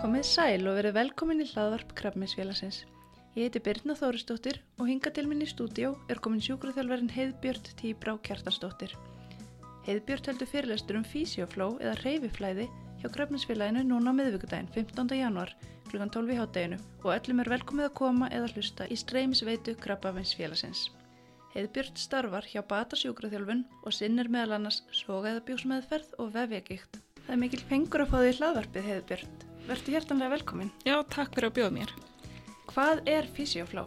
Komið sæl og verið velkomin í hlaðvarp Krabminsfélagsins. Ég heiti Birna Þóristóttir og hinga til minn í stúdíó er komin sjúkruþjálfarin Heiðbjörn Tíbrá Kjartarsdóttir. Heiðbjörn heldur fyrirlestur um físiofló eða reyfiflæði hjá Krabminsfélaginu núna á miðvíkudaginn 15. januar kl. 12 í hátteginu og öllum er velkomið að koma eða hlusta í streymisveitu Krabminsfélagsins. Heiðbjörn starfar hjá Bata sjúkraþjálfun og sinnir meðal annars sogaðabjósmeðferð og vefjagikt. Það er mikil fengur að fá því hlaðvarpið Heiðbjörn. Vertu hjertanlega velkomin. Já, takk fyrir að bjóða mér. Hvað er físiofló?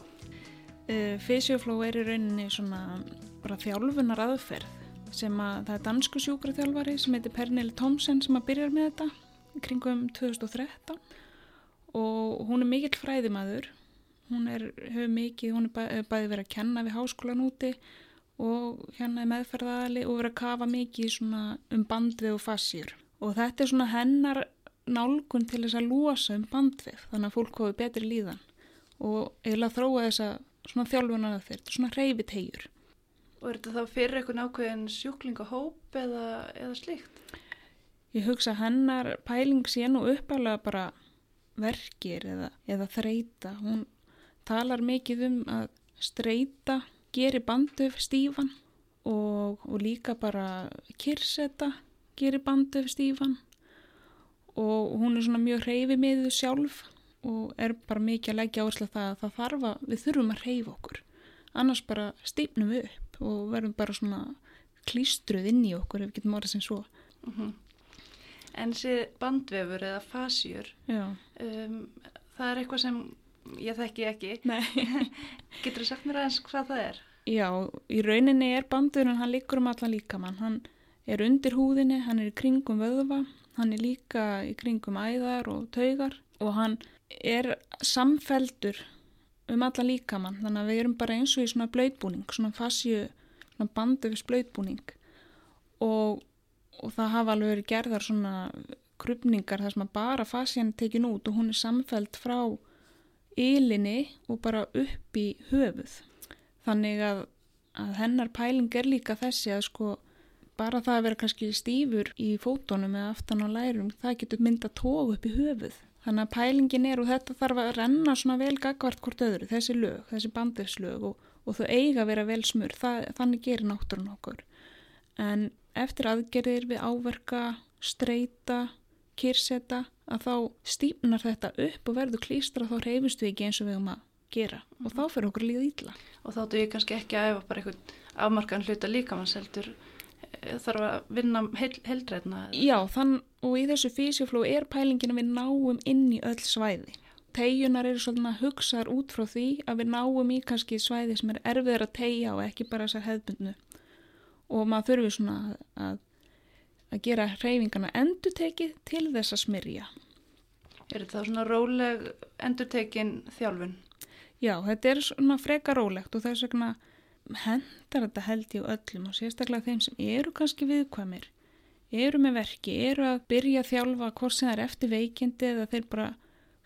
Uh, Fysiofló er í rauninni svona bara þjálfunar aðferð sem að það er dansku sjúkraþjálfari sem heitir Pernille Thomsen sem að byrjar með þetta kringum 2013 og hún er mikill fræðimaður. Hún er, hefur mikið, hún er bæ, bæði verið að kenna við háskólan úti og hérna í meðferðaðali og verið að kafa mikið svona um bandvið og fassjur. Og þetta er svona hennar nálgun til þess að lúasa um bandvið þannig að fólk hófi betri líðan og eiginlega þróa þessa svona þjálfunar að þeirra, svona reyfi tegjur. Og er þetta þá fyrir eitthvað nákvæðin sjúklingahóp eða, eða slíkt? Ég hugsa hennar pæling sé nú uppálega bara verkir eða, eða þreita. Hún talar mikið um að streyta gerir bandöf stífan og, og líka bara kyrseta gerir bandöf stífan og hún er svona mjög hreyfi með þau sjálf og er bara mikið að leggja áherslu það að það þarf að við þurfum að hreyfa okkur annars bara stýpnum við upp og verðum bara svona klístruð inn í okkur ef við getum orðið sem svo Mm -hmm. En þessi bandvefur eða fasjur, um, það er eitthvað sem ég þekki ekki. Getur þú sagt mér aðeins hvað það er? Já, í rauninni er bandurinn, hann liggur um allan líkamann. Hann er undir húðinni, hann er í kringum vöðva, hann er líka í kringum æðar og taugar og hann er samfeldur um allan líkamann. Þannig að við erum bara eins og í svona blöytbúning, svona fasju, svona bandöfis blöytbúning og, og það hafa alveg verið gerðar svona krupningar þar sem að bara fasjan tekin út og hún er samfeld frá ylinni og bara upp í höfuð. Þannig að, að hennar pæling er líka þessi að sko bara það að vera kannski stífur í fótonum eða aftan á lærum, það getur mynda tóg upp í höfuð. Þannig að pælingin er og þetta þarf að renna svona vel gagvart hvort öðru, þessi lög, þessi bandefslög og, og þau eiga að vera vel smur, það, þannig gerir náttúrun okkur. En eftir aðgerðir við áverka, streyta, kyrseta, að þá stífnar þetta upp og verður klístra þá reyfust við ekki eins og við um að gera og þá fyrir okkur líða ítla. Og þá þú ég kannski ekki að æfa bara einhvern afmarkan hluta líkamanns heldur eh, þarf að vinna heil, heildrætna. Já, þann og í þessu físjofló er pælingin að við náum inn í öll svæði. Tegjunar eru svolítið hugsaðar út frá því að við náum í kannski svæði sem er erfiðar að tegja og ekki bara þessar hefðbundnu. Og maður þurfi svona að, að gera hreyfingarna endutekið til þess að smyrja. Er þetta svona róleg endurtekin þjálfun? Já, þetta er svona freka rólegt og þess vegna hendar þetta held ég öllum og sérstaklega þeim sem eru kannski viðkvæmir, eru með verki, eru að byrja að þjálfa hvort sem það er eftir veikindi eða þeir bara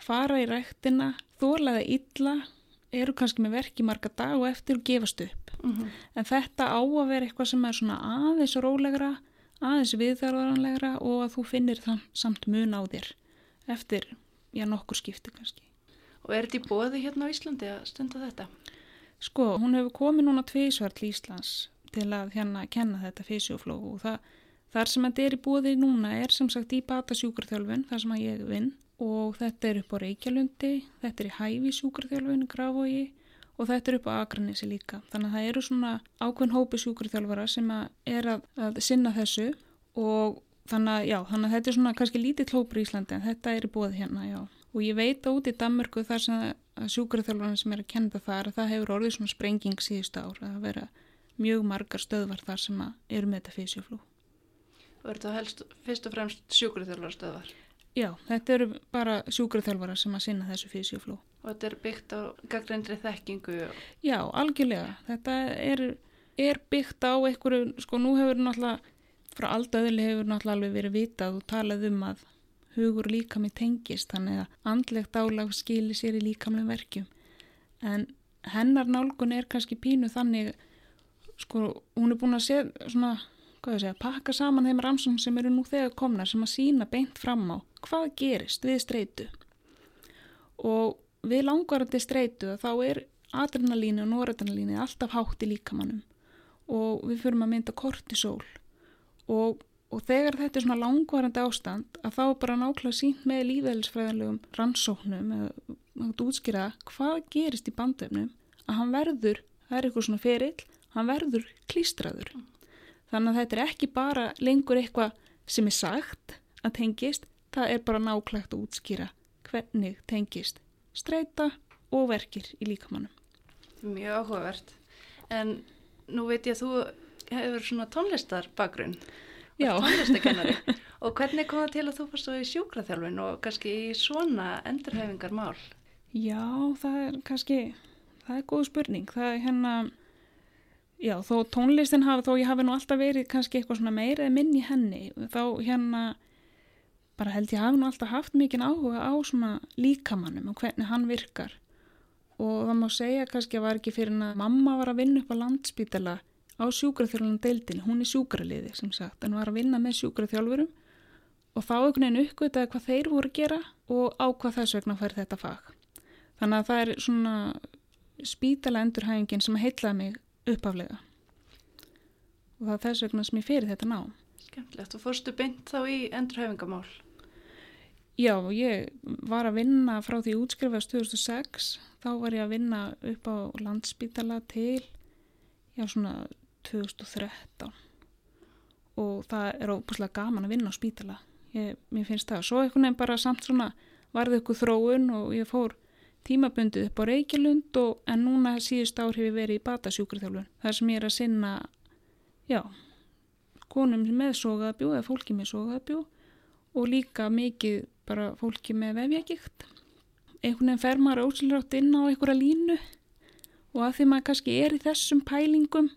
fara í ræktina, þólaða illa, eru kannski með verki marga dag og eftir og gefast upp. Mm -hmm. En þetta á að vera eitthvað sem er svona aðeins rólegra, aðeins viðþarvaranlegra og að þú finnir þann samt mun á þér eftir, já, nokkur skipti kannski. Og er þetta í bóði hérna á Íslandi að stunda þetta? Sko, hún hefur komið núna tvísvar til Íslands til að hérna kenna þetta fysiofló og það, þar sem þetta er í bóði núna er sem sagt í bata sjúkarþjálfun, þar sem að ég vinn og þetta er upp á Reykjalundi, þetta er í hæfi sjúkarþjálfun í Grafói og þetta er upp á Akranissi líka. Þannig að það eru svona ákveðn hópi sjúkarþjálfara sem að er að, að sinna þessu og þannig að, já, þannig að þetta er svona kannski lítið hópur í Íslandi en þetta er í bóði hérna, já. Og ég veit að út í Danmörku þar sem að sjúkarþjálfarnir sem er að kenda þar að það hefur orðið svona sprenging síðust ár að vera mjög margar stöðvar þar sem eru með þetta fysjoflú. Og er þetta helst fyrst og fremst sjúkriðþjálfarstöðvar? Já, þetta eru bara sjúkarþjálfara sem að sinna þessu fysjoflú. Og þetta er byggt á gaggrindri þekkingu? Og... Já, algjörlega. Þetta er, er byggt á einhverju, sko nú hefur náttúrulega, frá aldauðli hefur náttúrulega alveg verið vitað og talað um að hugur líkami tengist, þannig að andlegt álag skilir sér í líkamlega verkjum. En hennar nálgun er kannski pínu þannig, sko, hún er búin að sé, svona, segja, pakka saman þeim rannsókn sem eru nú þegar komnar sem að sína beint fram á hvað gerist við streitu. Og við langvarandi streitu þá er adrenalínu og noradrenalínu alltaf hátt í líkamannum og við fyrum að mynda kortisol og, og þegar þetta er svona langvarandi ástand að þá er bara nákvæmlega sínt með lífæðilsfræðanlegum rannsóknum eða útskýra hvað gerist í bandöfnum að hann verður, það er eitthvað svona ferill, hann verður klístraður. Þannig að þetta er ekki bara lengur eitthvað sem er sagt að tengist, það er bara nákvæmlega að útskýra hvernig tengist streyta og verkir í líkamannum. Mjög áhugavert. En nú veit ég að þú hefur svona tónlistar bakgrunn tónlistakennari og hvernig kom það til að þú svo í sjúkraþjálfin og kannski í svona endurhefingar mál? Já, það er kannski, það er góð spurning. Það er hérna, já, þó tónlistin hafi, þó ég hafi nú alltaf verið kannski eitthvað svona meira eða minn í henni, þá hérna bara held ég hafi nú alltaf haft mikinn áhuga á svona líkamannum og hvernig hann virkar og það má segja kannski að var ekki fyrir að mamma var að vinna upp á landspítala á sjúkraþjálfurinn deildin, hún er sjúkraliði sem sagt, en var að vinna með sjúkraþjálfurum og þá einhvern veginn uppgötaði hvað þeir voru að gera og á hvað þess vegna fær þetta fag. Þannig að það er svona spítala endurhæfingin sem heitlaði mig uppaflega og það er þess vegna sem ég fyrir þetta ná. Skemmtilegt, og fórstu beint þá í endurhæfingamál? Já, ég var að vinna frá því útskrifast 2006, þá var ég að vinna upp á landspítala til, já svona 2013 og það er óbúslega gaman að vinna á spítala, ég, mér finnst það. Svo einhvern veginn bara samt svona varði ykkur þróun og ég fór tímabundið upp á Reykjavlund og en núna síðust ár hefur verið í batasjúkurþjálfun. Það sem ég er að sinna, já, konum með sogaðabjú eða fólki með sogaðabjú og líka mikið bara fólki með vefjagikt. Einhvern veginn fer maður ósýlrátt inn á einhverja línu og að því maður kannski er í þessum pælingum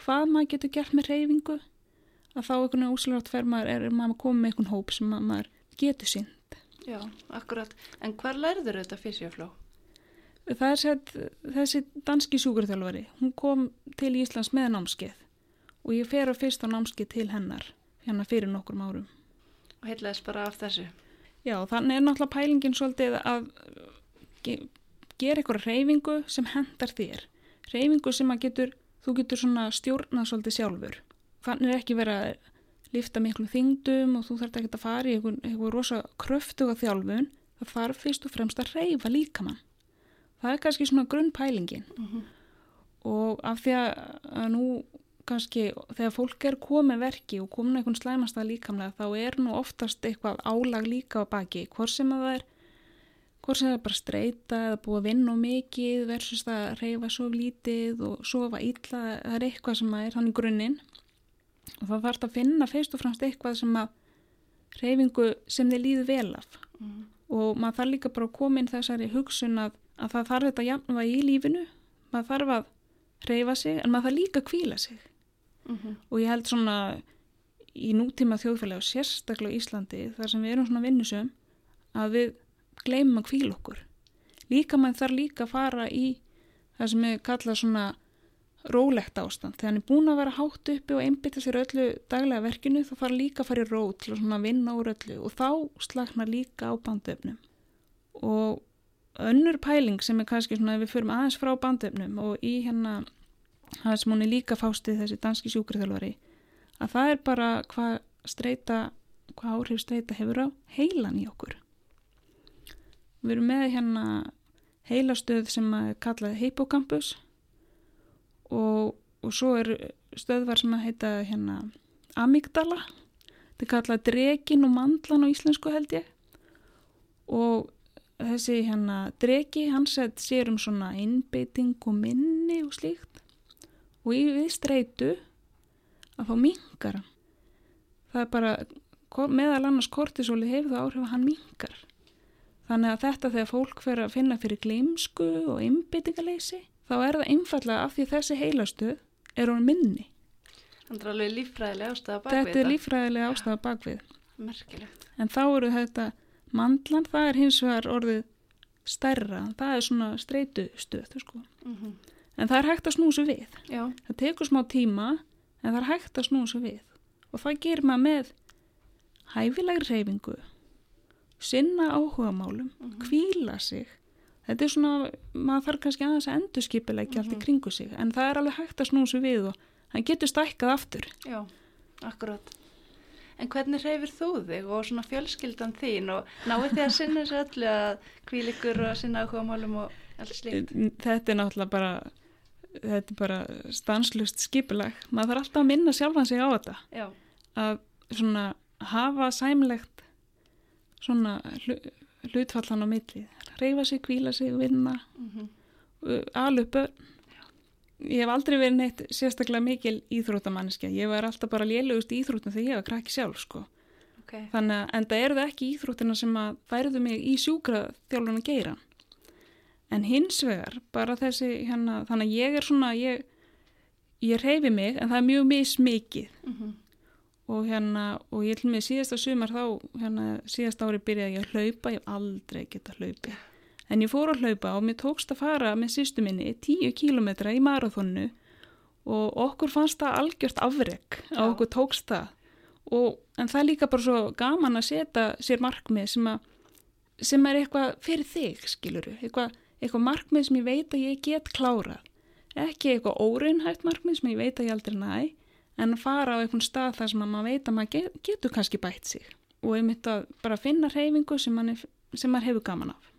hvað maður getur gert með reyfingu að þá einhvern veginn ósýlrátt fer maður er maður komið með einhvern hóp sem maður getur sínt. Já, akkurat. En hver lærður þetta fysiofló? Það er sett þessi danski súkurþjálfari. Hún kom til Íslands með námskeið og ég fer á fyrst á námskeið til hennar hérna fyrir nokkur árum. Og heitlaðis bara af þessu? Já, þannig er náttúrulega pælingin svolítið að ge gera eitthvað reyfingu sem hendar þér. Reyfingu sem að getur, þú getur svona stjórnað svolítið sjálfur. Þannig er ekki verið að lifta miklu þingdum og þú þarf ekki að fara í eitthvað, eitthvað rosa kröftuga þjálfun. Það þarf fyrst og fremst að reyfa líkamann. Það er kannski svona grunnpælingin. Mm -hmm. Og af því að nú kannski þegar fólk er komið verki og komin eitthvað slæmast að líkamlega þá er nú oftast eitthvað álag líka á baki. Hvort sem að það er hvort sem það er bara streyta eða búið að vinna mikið versus að reyfa svo lítið og sofa illa, það er eitthvað sem er hann í grunninn og það þarf að finna feist og fremst eitthvað sem að reyfingu sem þið líður vel af Mm. og maður þarf líka bara að koma inn þessari hugsun að, að það þarf þetta jafnvæg í lífinu maður þarf að reyfa sig en maður þarf líka að kvíla sig Mm -hmm. og ég held svona í nútíma þjóðfélagi og sérstaklega í Íslandi þar sem við erum svona vinnusum að við gleymum að kvíla okkur líka maður þarf líka að fara í það sem við kalla svona rólegt ástand. Þegar hann er búin að vera hátt uppi og einbytta sér öllu daglega verkinu þá fara líka að fara í ró til að vinna úr öllu og þá slagnar líka á bandöfnum. Og önnur pæling sem er kannski svona ef við förum aðeins frá bandöfnum og í hérna það sem hún er líka fástið þessi danski sjúkriðalvari að það er bara hvað streyta, hvað áhrif streyta hefur á heilan í okkur. Við erum með hérna heilastöð sem er kallað hippocampus og, og svo er stöðvar sem að heita hérna amygdala. Þetta er kallað dregin og mandlan á íslensku held ég. Og þessi hérna dregi hann sett sér um svona innbeiting og minni og slíkt. Og í við streitu að fá minkar það er bara meðal annars kortisóli hefur það áhrif að hann minkar þannig að þetta þegar fólk fer að finna fyrir gleimsku og innbeitingaleysi þá er það einfallega af því þessi heilastuð er hún minni. Það er alveg líffræðilega ástæða bakvið þetta er líffræðilega ástæða bakvið Merkilegt. en þá eru þetta mandlan, það er hins vegar orðið stærra, það er svona streitu stöð sko. Mm en það er hægt að snúsa við. Já, það tekur smá tíma en það er hægt að snúsa við. Og það gerir maður með hæfilegri reyfingu sinna áhugamálum kvíla sig. Þetta er svona, maður þarf kannski aðeins að endurskipilegja allt í kringu sig en það er alveg hægt að snúsa við og hann getur stækkað aftur. Já, akkurát. En hvernig reyfir þú þig og svona fjölskyldan þín og náið þið að sinna þessu öllu að kvílikur og sinna áhuga málum og allt slíkt? þetta er náttúrulega bara þetta er bara stanslust skipileg maður þarf alltaf að minna sjálfan sig á þetta. Já, að svona hafa sæmlegt svona hlu, hlutfallan á milli. Reyfa sig, kvíla sig, vinna. Mm alveg börn. Ég hef aldrei verið neitt sérstaklega mikil íþróttamanniska ég var alltaf bara lélugust í íþróttum þegar ég var krakki sjálf sko. ok. þannig að en það eru það ekki íþróttina sem að færðu mig í sjúkra þjálfuna geiran en hins vegar bara þessi hérna, þannig að ég er svona ég, ég reyfi mig en það er mjög mismikið. Mm og hérna og ég til mig síðasta sumar þá hérna síðasta ári byrjaði ég að hlaupa ég hef aldrei getað hlaupi en ég fór að hlaupa og mér tókst að fara með sýstu minni 10 kílometra í marathonu og okkur fannst það algjört afreg Já. að okkur tókst það. Og, en það er líka bara svo gaman að setja sér markmið sem, að, sem er eitthvað fyrir þig skiluru, eitthvað, eitthvað markmið sem ég veit að ég get klárað. Ekki eitthvað óraunhægt markmið sem ég veit að ég aldrei næ en að fara á einhvern stað þar sem að maður veit að maður get, getur kannski bætt sig. Og einmitt að bara finna reyfingu sem, man er, sem maður hefur gaman af.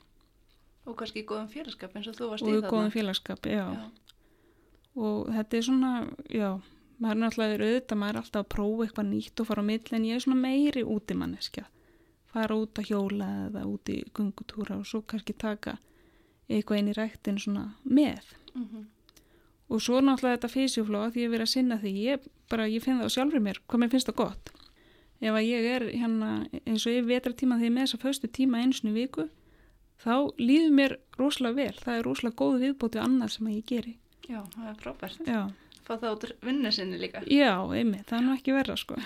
Og kannski í góðum félagskap eins og þú varst og í í góðum félagskap, já. Já. og þetta er svona, já maður er náttúrulega auðvitað, maður er alltaf að prófa eitthvað nýtt og fara á milli en ég er svona meiri út í manneskja. Fara út að hjóla eða út í gungutúra og svo kannski taka eitthvað inn í ræktin svona með. Mm og svo náttúrulega þetta fysjuflóa því ég verið að sinna því. Ég, bara, ég finn það á sjálfur mér hvað mér finnst það gott. Ef að ég er hérna eins og ég vetra tíma þegar ég með þessa föstu tíma einsinu viku þá líður mér rosalega vel. Það er rosalega góð viðbóti annað sem ég geri. Já, það er frábært. Fá það út vinnu sinni líka. já einmitt, það er nú ekki verra sko.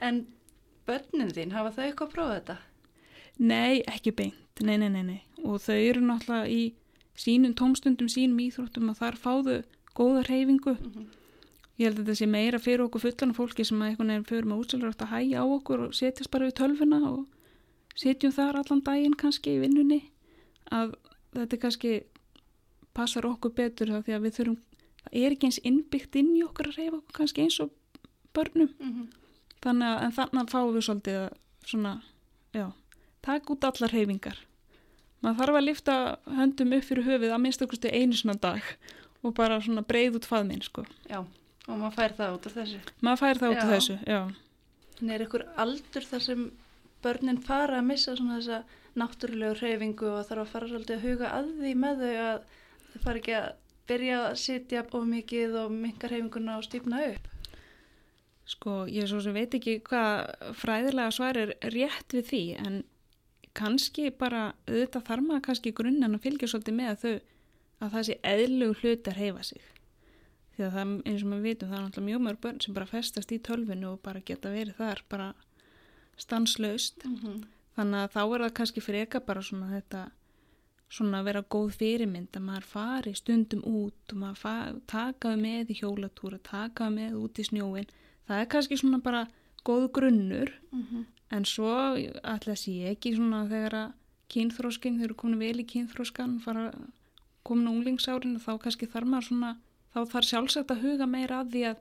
En börnin þín, hafa þau eitthvað að prófa þetta? nei, ekki beint, nei, nei, nei, nei. Og þau eru náttúrulega í sínum tómstundum, sínum íþróttum og þar fáðu góða reyfingu Mm Ég held að þetta sé meira fyrir okkur fullan fólki sem að einhvern veginn fyrir með útsöldur að hægja á okkur og setjast bara við tölvuna og setjum þar allan daginn kannski í vinnunni að þetta kannski passar okkur betur þá því að við þurfum, það er ekki eins innbyggt inn í okkur að reyfa okkur kannski eins og börnum -hmm. þannig að þannig fáum við svolítið að svona, já, taka út allar reyfingar. Maður þarf að lifta höndum upp fyrir höfuð að minnst okkur einu svona dag og bara svona breið út faðminn sko. Já, og maður fær það út úr þessu. Maður fær það út af þessu, já. En er ykkur aldur þar sem börnin fara að missa svona þessa náttúrulegu hreyfingu og þarf að fara svolítið að huga að því með þau að þau fara ekki að byrja að sitja of mikið og minka hreyfinguna og stífna upp? Sko, ég svo sem veit ekki hvað fræðilega svar er rétt við því, en kannski bara, auðvitað þarf maður kannski í grunninn að fylgja svolítið með að þau, að það sé eðlug hlut að reyfa sig. Því að það, eins og maður vitum, það er náttúrulega mjög mörg börn sem bara festast í tölvinu og bara geta verið þar bara stanslaust. Mm -hmm. Þannig að þá er það kannski freka bara svona þetta, svona að vera góð fyrirmynd að maður fari stundum út og maður takaðu með í hjólatúra, takaðu með út í snjóin. Það er kannski svona bara góð grunnur en svo ætla að sé ekki svona þegar að kynþróskin, þeir eru komin vel í kynþróskan, fara komin á unglingsárin þá kannski þarf maður svona, þá þarf sjálfsagt að huga meira að því að,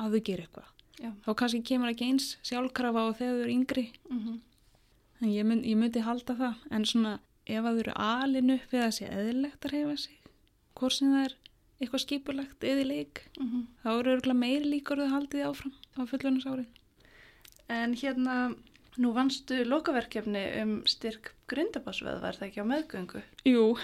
að þau gera eitthvað. Já. Þá kannski kemur ekki eins sjálfkrafa á þegar þau eru yngri. Mm En ég, mynd, ég myndi halda það, en svona ef að þau eru alin upp við að sé eðlilegt að reyfa sig, hvort sem það er eitthvað skipulegt eða í leik, -hmm. þá eru örgulega meiri líkur að haldið því áfram á fullunarsárin. En hérna, nú vannstu lokaverkefni um styrk grindabásveð, var það ekki á meðgöngu? Jú,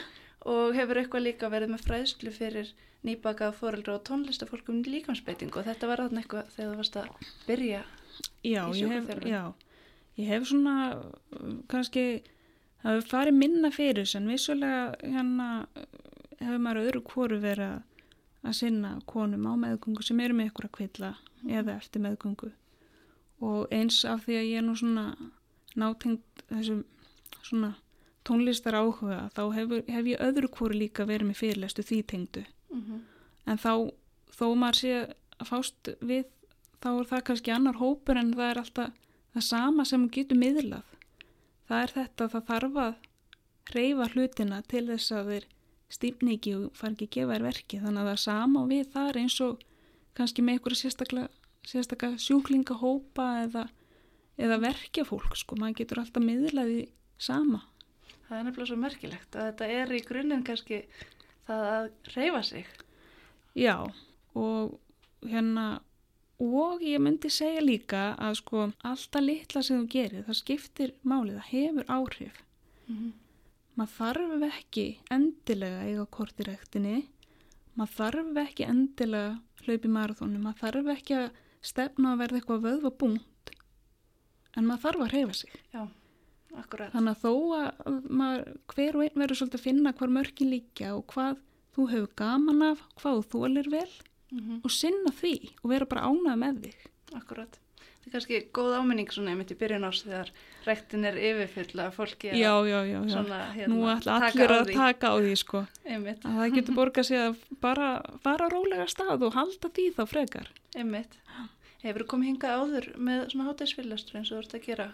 Og hefur eitthvað líka verið með fræðslu fyrir nýbakað fóreldra og tónlistafólk um líkansbeitingu og þetta var þarna eitthvað þegar þú varst að byrja. já, Í sjúkraþjálfun? já, ég hef svona kannski, það hefur farið minna fyrir þess, en vissulega hérna hefur maður öðru hvoru verið að- sinna konum á meðgöngu sem eru með ykkur að kvilla eða eftir meðgöngu og eins af því að ég er nú svona nátengt þessum svona tónlistar áhuga þá hefur, hef ég öðru hvoru líka verið með fyrirlestu því tengdu Mm -hmm. en þá þó maður sé að fást við þá er það kannski annar hópur en það er alltaf það sama sem getur miðlað. Það er þetta að það þarf að reyfa hlutina til þess að þeir stýpni ekki og fara ekki að gefa þér verki. Þannig að það er sama og við þar eins og kannski með einhverja sérstaklega, sérstaklega sjúklingahópa eða, eða verkja fólk sko. Maður getur alltaf miðlaði sama. Það er nefnilega svo merkilegt að þetta er í grunninn kannski það að reyfa sig. Já og hérna og ég myndi segja líka að sko alltaf litla sem þú gerir það skiptir málið, það hefur áhrif mm -hmm. maður þarf ekki endilega eiga kortirektinni maður þarf ekki endilega hlaupi marathónu, maður þarf ekki að stefna að verða eitthvað vöðva búnt en maður þarf að reyfa sig Já, akkurat Þannig að þó að maður, hver og einn verður svolítið að finna hvar mörkin líka og hvað þú hefur gaman af, hvað þú þólir vel mm -hmm. og sinna því og vera bara ánað með þig. Akkurat. Það er kannski góð áminning svona einmitt í byrjun ás þegar rektin er yfirfull að fólki já, já, já, já. Svona, hérna, Nú ætla allir að taka á því sko. Einmitt. Að það getur borgað sig að bara fara rólega stað og halda því þá frekar. Einmitt. Hefur þú komið hingað áður með svona hátægisfyrirlestur eins og þú ert að gera?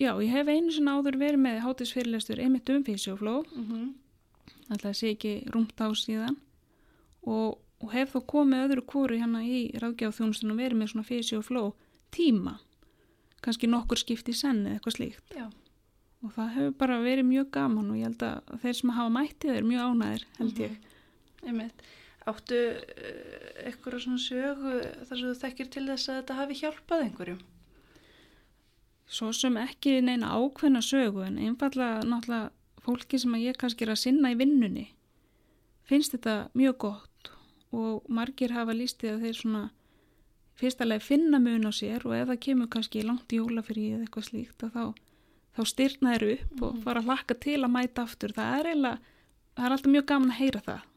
Já, ég hef einu svona áður verið með hátægisfyrirlestur einmitt um físjófló. Mm -hmm. Alltaf sé ekki rúmt á síðan og og hef þó komið öðru kóru hérna í ráðgjáðþjónustunum tíma kannski nokkur skipti senn eða eitthvað slíkt Já. og það hefur bara verið mjög gaman og ég held að þeir sem hafa mættið er mjög ánæðir held ég mm -hmm. Áttu uh, eitthvað svona sögu þar sem þú þekkir til þess að þetta hafi hjálpað einhverjum? Svo sem ekki neina ákveðna sögu en einfallega náttúrulega fólki sem að ég kannski er að sinna í vinnunni finnst þetta mjög gott og margir hafa lístið að þeir svona fyrstalega finna mun á sér og ef það kemur kannski langt í jólafyrir eða eitthvað slíkt þá, þá styrna þeir upp mm og mhm. fara að hlakka til að mæta aftur það er eiginlega, það er alltaf mjög gaman að heyra það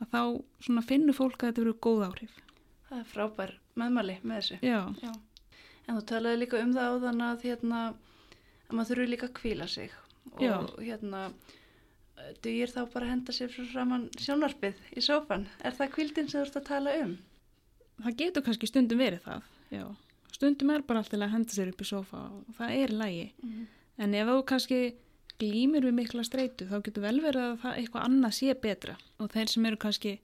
að þá finnur fólk að þetta eru góð áhrif Það er frábær meðmæli með þessu Já. Já. En þú talaði líka um það á þann að hérna, að maður þurfu líka að kvíla sig og Já. hérna dugir þá bara að henda sér frá framann sjónarpið í sófan. Er það kvildin sem þú ert að tala um? Það getur kannski stundum verið það, já. Stundum er bara alltaf að henda sér upp í sófa og það er lægi. Mm. En ef þú kannski glýmir við mikla streitu þá getur vel verið að það eitthvað annað sé betra. Og þeir sem eru kannski,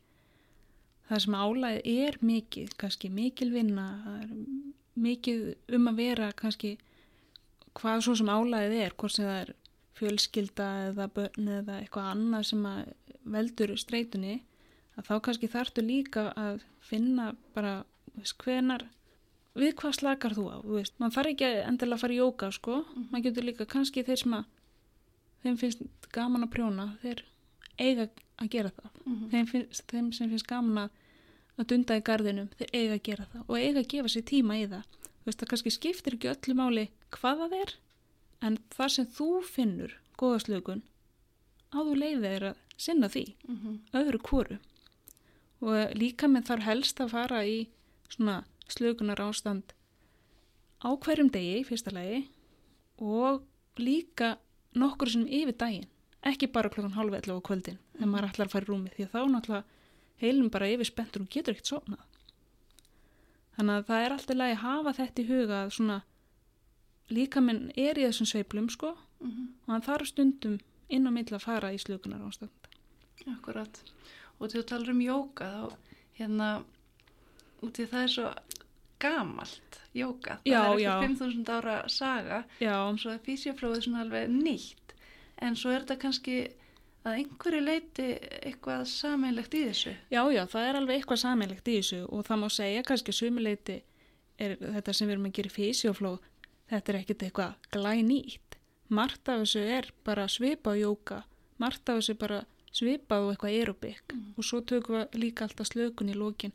það sem álæðið er mikið, kannski mikil vinna, mikið um að vera kannski hvað svo sem álæðið er, hvort sem það er fjölskylda eða börn eða eitthvað annað sem veldur streytunni að þá kannski þartu líka að finna bara veist, hvenar við hvað slakar þú á veist, mann þarf ekki endilega að fara í jóka sko, mm mann getur líka kannski þeir sem að þeim finnst gaman að prjóna þeir eiga að gera það. Mm -hmm. þeim, finnst, þeim sem finnst gaman að að dunda í gardinum, þeir eiga að gera það og eiga að gefa sér tíma í það. Þú veist, það kannski skiptir ekki öllu máli hvaða þeir en þar sem þú finnur góðaslögun að þú leiðið er að sinna því. Mm -hmm. öðru kóru og líka með þar helst að fara í svona slögunar ástand á hverjum degi fyrsta legi og líka nokkur sem yfir daginn ekki bara klokkan halv ellu á kvöldin mm. þegar maður ætlar að fara í rúmi því þá náttúrulega heilum bara yfir spentur og getur ekkert sofnað þannig að það er alltaf lagi að hafa þetta í huga að svona líka minn er í þessum sveiplum sko mm -hmm. og hann þarf stundum inn á mill að fara í slugunar ástand Akkurat og þú talar um jóka þá hérna út í það er svo gamalt jóka, það já, er eftir 5.000 ára saga já. svo er físjaflóðið svona alveg nýtt. En svo er þetta kannski að einhverju leiti eitthvað sameinlegt í þessu. Já, já, það er alveg eitthvað sameinlegt í þessu og það má segja kannski sumuleiti er þetta sem við erum að gera físjaflóð þetta er ekkert eitthvað glænýtt. Margt af þessu er bara svipað jóka, margt af þessu bara svipað og eitthvað aerobik mm. og svo tökum við líka alltaf slökun í lókin.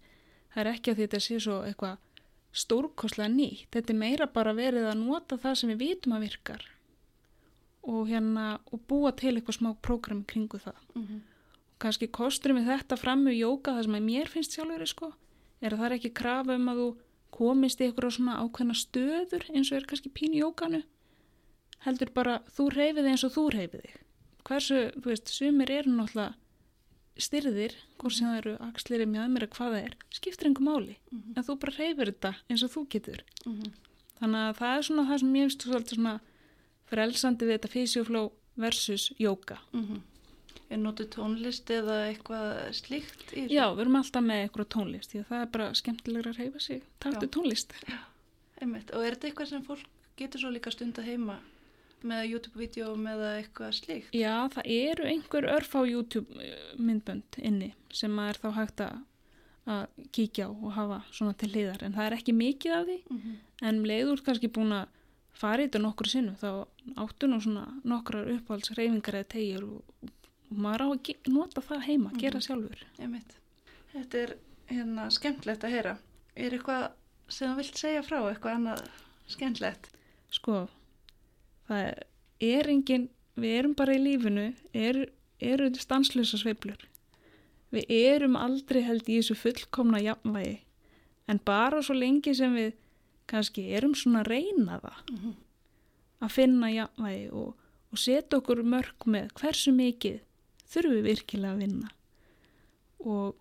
Það er ekki að þetta sé svo eitthvað stórkoslega nýtt. Þetta er meira bara verið að nota það sem við vitum að virkar og, hérna, og búa til eitthvað smá prógrami kringu það. Mm -hmm. Kanski kosturum við þetta fram með jóka það sem að mér finnst sjálfur sko, er að það er ekki krafa um að þú komist í eitthvað svona ákveðna stöður eins og er kannski pín í jókanu heldur bara þú reyfið eins og þú reyfið þig hversu, þú veist, sumir eru náttúrulega styrðir, hvort sem það eru axlir mjöðmir eða hvað það er, skiptir einhver máli Mhm. en þú bara reyfir þetta eins og þú getur Mhm. þannig að það er svona það sem ég finnst svolítið svona frelsandi við þetta fysiofló versus jóka Mhm. Er notið tónlist eða eitthvað slíkt? Já, við erum alltaf með eitthvað tónlist því að það er bara skemmtilegra að reyfa sig taktu Já. tónlist Einmitt. Og er þetta eitthvað sem fólk getur svo líka stunda heima með YouTube-vídeóm eða eitthvað slíkt? Já, það eru einhver örf á YouTube eh, myndbönd inni sem að er þá hægt að kíkja á og hafa svona til hliðar en það er ekki mikið af því Mhm. en um leiður kannski búin að fara í þetta nokkur sinnum þá áttu nú svona nokkrar uppáhaldsreyfingar eða tegjur og, og maður á að nota það heima, gera sjálfur Einmitt. Þetta er hérna skemmtilegt að heyra. Er eitthvað sem þú vilt segja frá, eitthvað annað skemmtilegt? sko það er engin við erum bara í lífinu er, eru stanslösa sveiflur. Við erum aldrei held í þessu fullkomna jafnvægi. En bara svo lengi sem við kannski erum svona að reyna það Mhm. að finna jafnvægi og, og setja okkur mörg með hversu mikið þurfum við virkilega að vinna. Og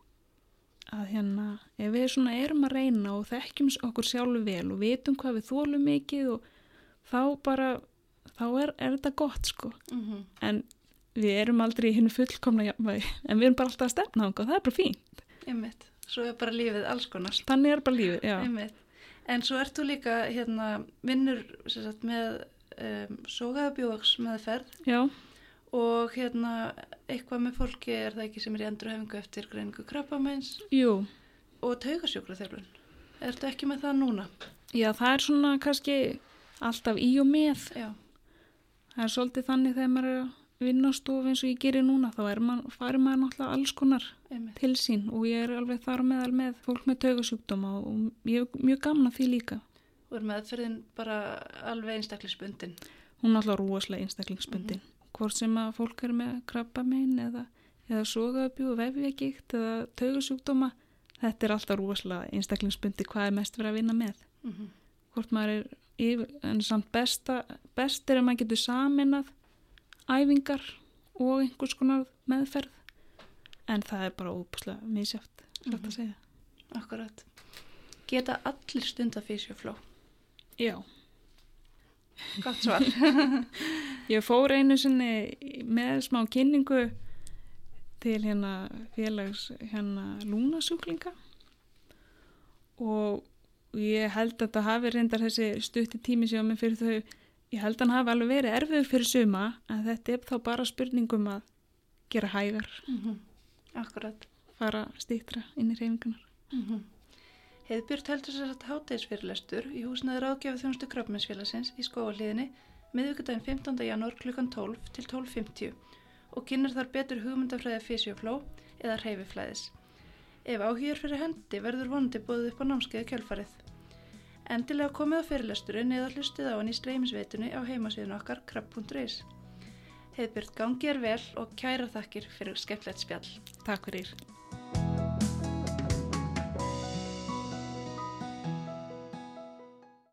að hérna ef við svona erum að reyna og þekkjum okkur sjálfu vel og vitum hvað við þólum mikið og þá bara þá er, er þetta gott sko Mhm. en við erum aldrei í hennu fullkomna jafnvægi en við erum bara alltaf að stefna og það er bara fín Einmitt. Svo er bara lífið alls konar. þannig er bara lífið, já, Einmitt. En svo ert þú líka hérna, vinnur sagt, með um, sógaðabjóðaks meðferð já, og hérna eitthvað með fólki er það ekki sem er í endurhefingu eftir greiningu krabbameins jú og taugasjúkra þjálfun. Ertu ekki með það núna? já, það er svona kannski alltaf í og með Já. Það er svolítið þannig þegar maður er að vinna á stofu eins og ég gerir núna þá maður, farir maður náttúrulega alls konar Einmitt. til sín og ég er alveg þar meðal með fólk með taugasjúkdóma og ég er mjög gaman að því líka Og er meðferðin bara alveg einstaklisbundin. hún er alltaf rúaslega einstaklingsbundin hvort sem að fólk er með krabbamein eða, eða sogaðabjú, vefjagikt eða taugasjúkdóma þetta er alltaf rúaslega einstaklingsbundi hvað er mest verið að vinna með Mm -hmm. hvort maður er yfir, en samt besta, best er að maður getur saminað æfingar og einhvers konar meðferð en það er bara óbúslega misjátt, mm Mhm. að segja Akkurat. Geta allir stunda físjofló? Já, Gott svar. ég fór einu sinni með smá kynningu til hérna félags hérna lúnasjúklinga og ég held að þetta hafi reyndar þessi stutti tími sem með fyrir þau ég held að hann hafi alveg verið erfið fyrir suma en þetta er þá bara spurningum að gera hægar, mm Akkurat. fara stýttra inn í reyfingunar. Mm Heiðbjörn heldur sér að hátegisfyrirlestur í húsnaði ráðgjafi þjónustu krabminsfélagsins í skóaliðinni miðvíkudaginn 15. janúar klukkan 12 til 12.50 og kynnar þar betur hugmyndafræði físjófló eða hreyfiflæðis. Ef áhugjur fyrir hendi verður vonandi búið upp á námskeiði kjölfarið. Endilega komið á fyrirlesturinn eða hlustið á hann í streymisveitunni á heimasíðun okkar krabb.is. Heiðbjörn gangi er vel og kæra þakkir fyrir skemmtlegt spjall. Takk fyrir.